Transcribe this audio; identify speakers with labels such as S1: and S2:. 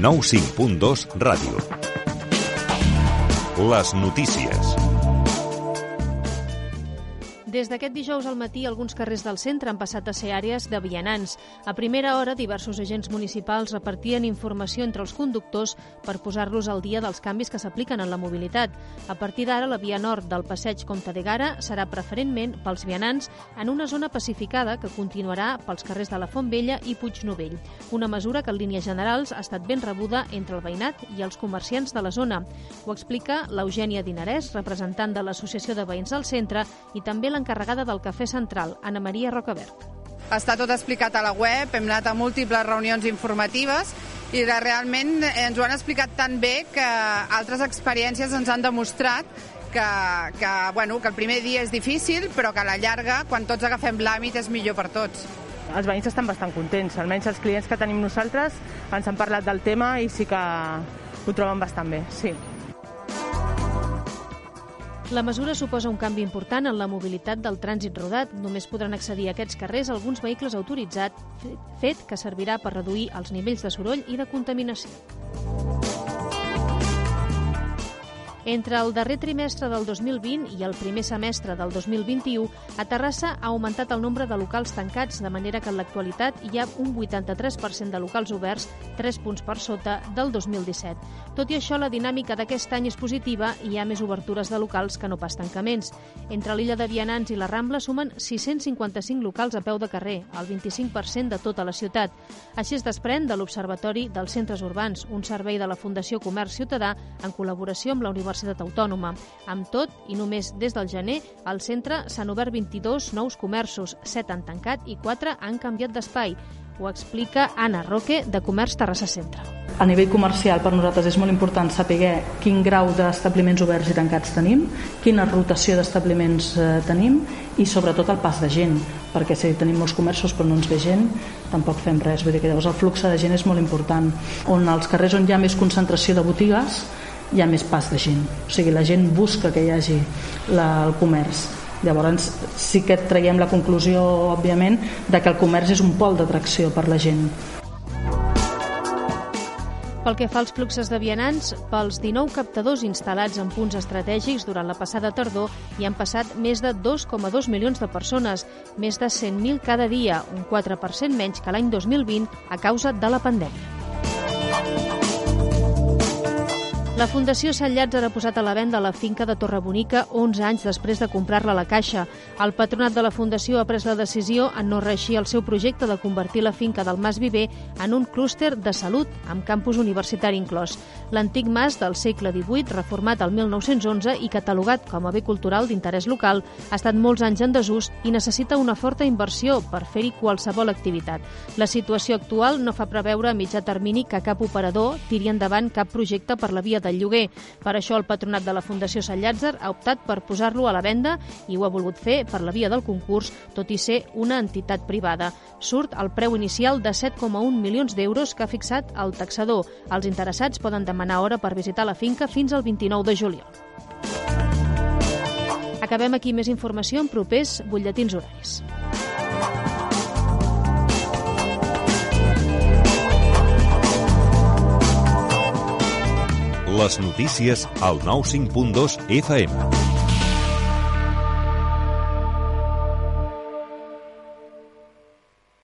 S1: 95.2 Ràdio. Les notícies.
S2: Des d'aquest dijous al matí, alguns carrers del centre han passat a ser àrees de vianants. A primera hora, diversos agents municipals repartien informació entre els conductors per posar-los al dia dels canvis que s'apliquen en la mobilitat. A partir d'ara, la via nord del passeig Comte de Gara serà preferentment pels vianants en una zona pacificada que continuarà pels carrers de la Font Vella i Puignovell. Una mesura que en línies generals ha estat ben rebuda entre el veïnat i els comerciants de la zona. Ho explica l'Eugènia Dinarès, representant de l'Associació de Veïns del Centre, i també la l'encarregada del Cafè Central, Anna Maria Rocabert.
S3: Està tot explicat a la web, hem anat a múltiples reunions informatives i realment ens ho han explicat tan bé que altres experiències ens han demostrat que, que, bueno, que el primer dia és difícil, però que a la llarga, quan tots agafem l'hàbit, és millor per tots.
S4: Els veïns estan bastant contents, almenys els clients que tenim nosaltres ens han parlat del tema i sí que ho troben bastant bé, sí.
S2: La mesura suposa un canvi important en la mobilitat del trànsit rodat. Només podran accedir a aquests carrers alguns vehicles autoritzats, fet que servirà per reduir els nivells de soroll i de contaminació. Entre el darrer trimestre del 2020 i el primer semestre del 2021, a Terrassa ha augmentat el nombre de locals tancats, de manera que en l'actualitat hi ha un 83% de locals oberts, 3 punts per sota del 2017. Tot i això, la dinàmica d'aquest any és positiva i hi ha més obertures de locals que no pas tancaments. Entre l'illa de Vianants i la Rambla sumen 655 locals a peu de carrer, el 25% de tota la ciutat. Així es desprèn de l'Observatori dels Centres Urbans, un servei de la Fundació Comerç Ciutadà en col·laboració amb la Universitat Universitat Autònoma. Amb tot, i només des del gener, al centre s'han obert 22 nous comerços, 7 han tancat i 4 han canviat d'espai. Ho explica Anna Roque, de Comerç Terrassa Centre.
S5: A nivell comercial per nosaltres és molt important saber quin grau d'establiments oberts i tancats tenim, quina rotació d'establiments eh, tenim i sobretot el pas de gent, perquè si tenim molts comerços però no ens ve gent, tampoc fem res. Vull dir que llavors el flux de gent és molt important. On els carrers on hi ha més concentració de botigues hi ha més pas de gent. O sigui, la gent busca que hi hagi la, el comerç. Llavors sí que traiem la conclusió, òbviament, de que el comerç és un pol d'atracció per la gent.
S2: Pel que fa als fluxes de vianants, pels 19 captadors instal·lats en punts estratègics durant la passada tardor hi han passat més de 2,2 milions de persones, més de 100.000 cada dia, un 4% menys que l'any 2020 a causa de la pandèmia. La Fundació Llàtzer ha posat a la venda la finca de Torrebonica 11 anys després de comprar-la a la Caixa. El patronat de la Fundació ha pres la decisió en no reeixir el seu projecte de convertir la finca del Mas Viver en un clúster de salut amb campus universitari inclòs. L'antic mas del segle XVIII, reformat el 1911 i catalogat com a bé cultural d'interès local, ha estat molts anys en desús i necessita una forta inversió per fer-hi qualsevol activitat. La situació actual no fa preveure a mitjà termini que cap operador tiri endavant cap projecte per la via de del lloguer. Per això el patronat de la Fundació Sant Llàtzer ha optat per posar-lo a la venda i ho ha volgut fer per la via del concurs, tot i ser una entitat privada. Surt el preu inicial de 7,1 milions d'euros que ha fixat el taxador. Els interessats poden demanar hora per visitar la finca fins al 29 de juliol. Acabem aquí més informació en propers butlletins horaris.
S1: Les notícies al 95.2 FM.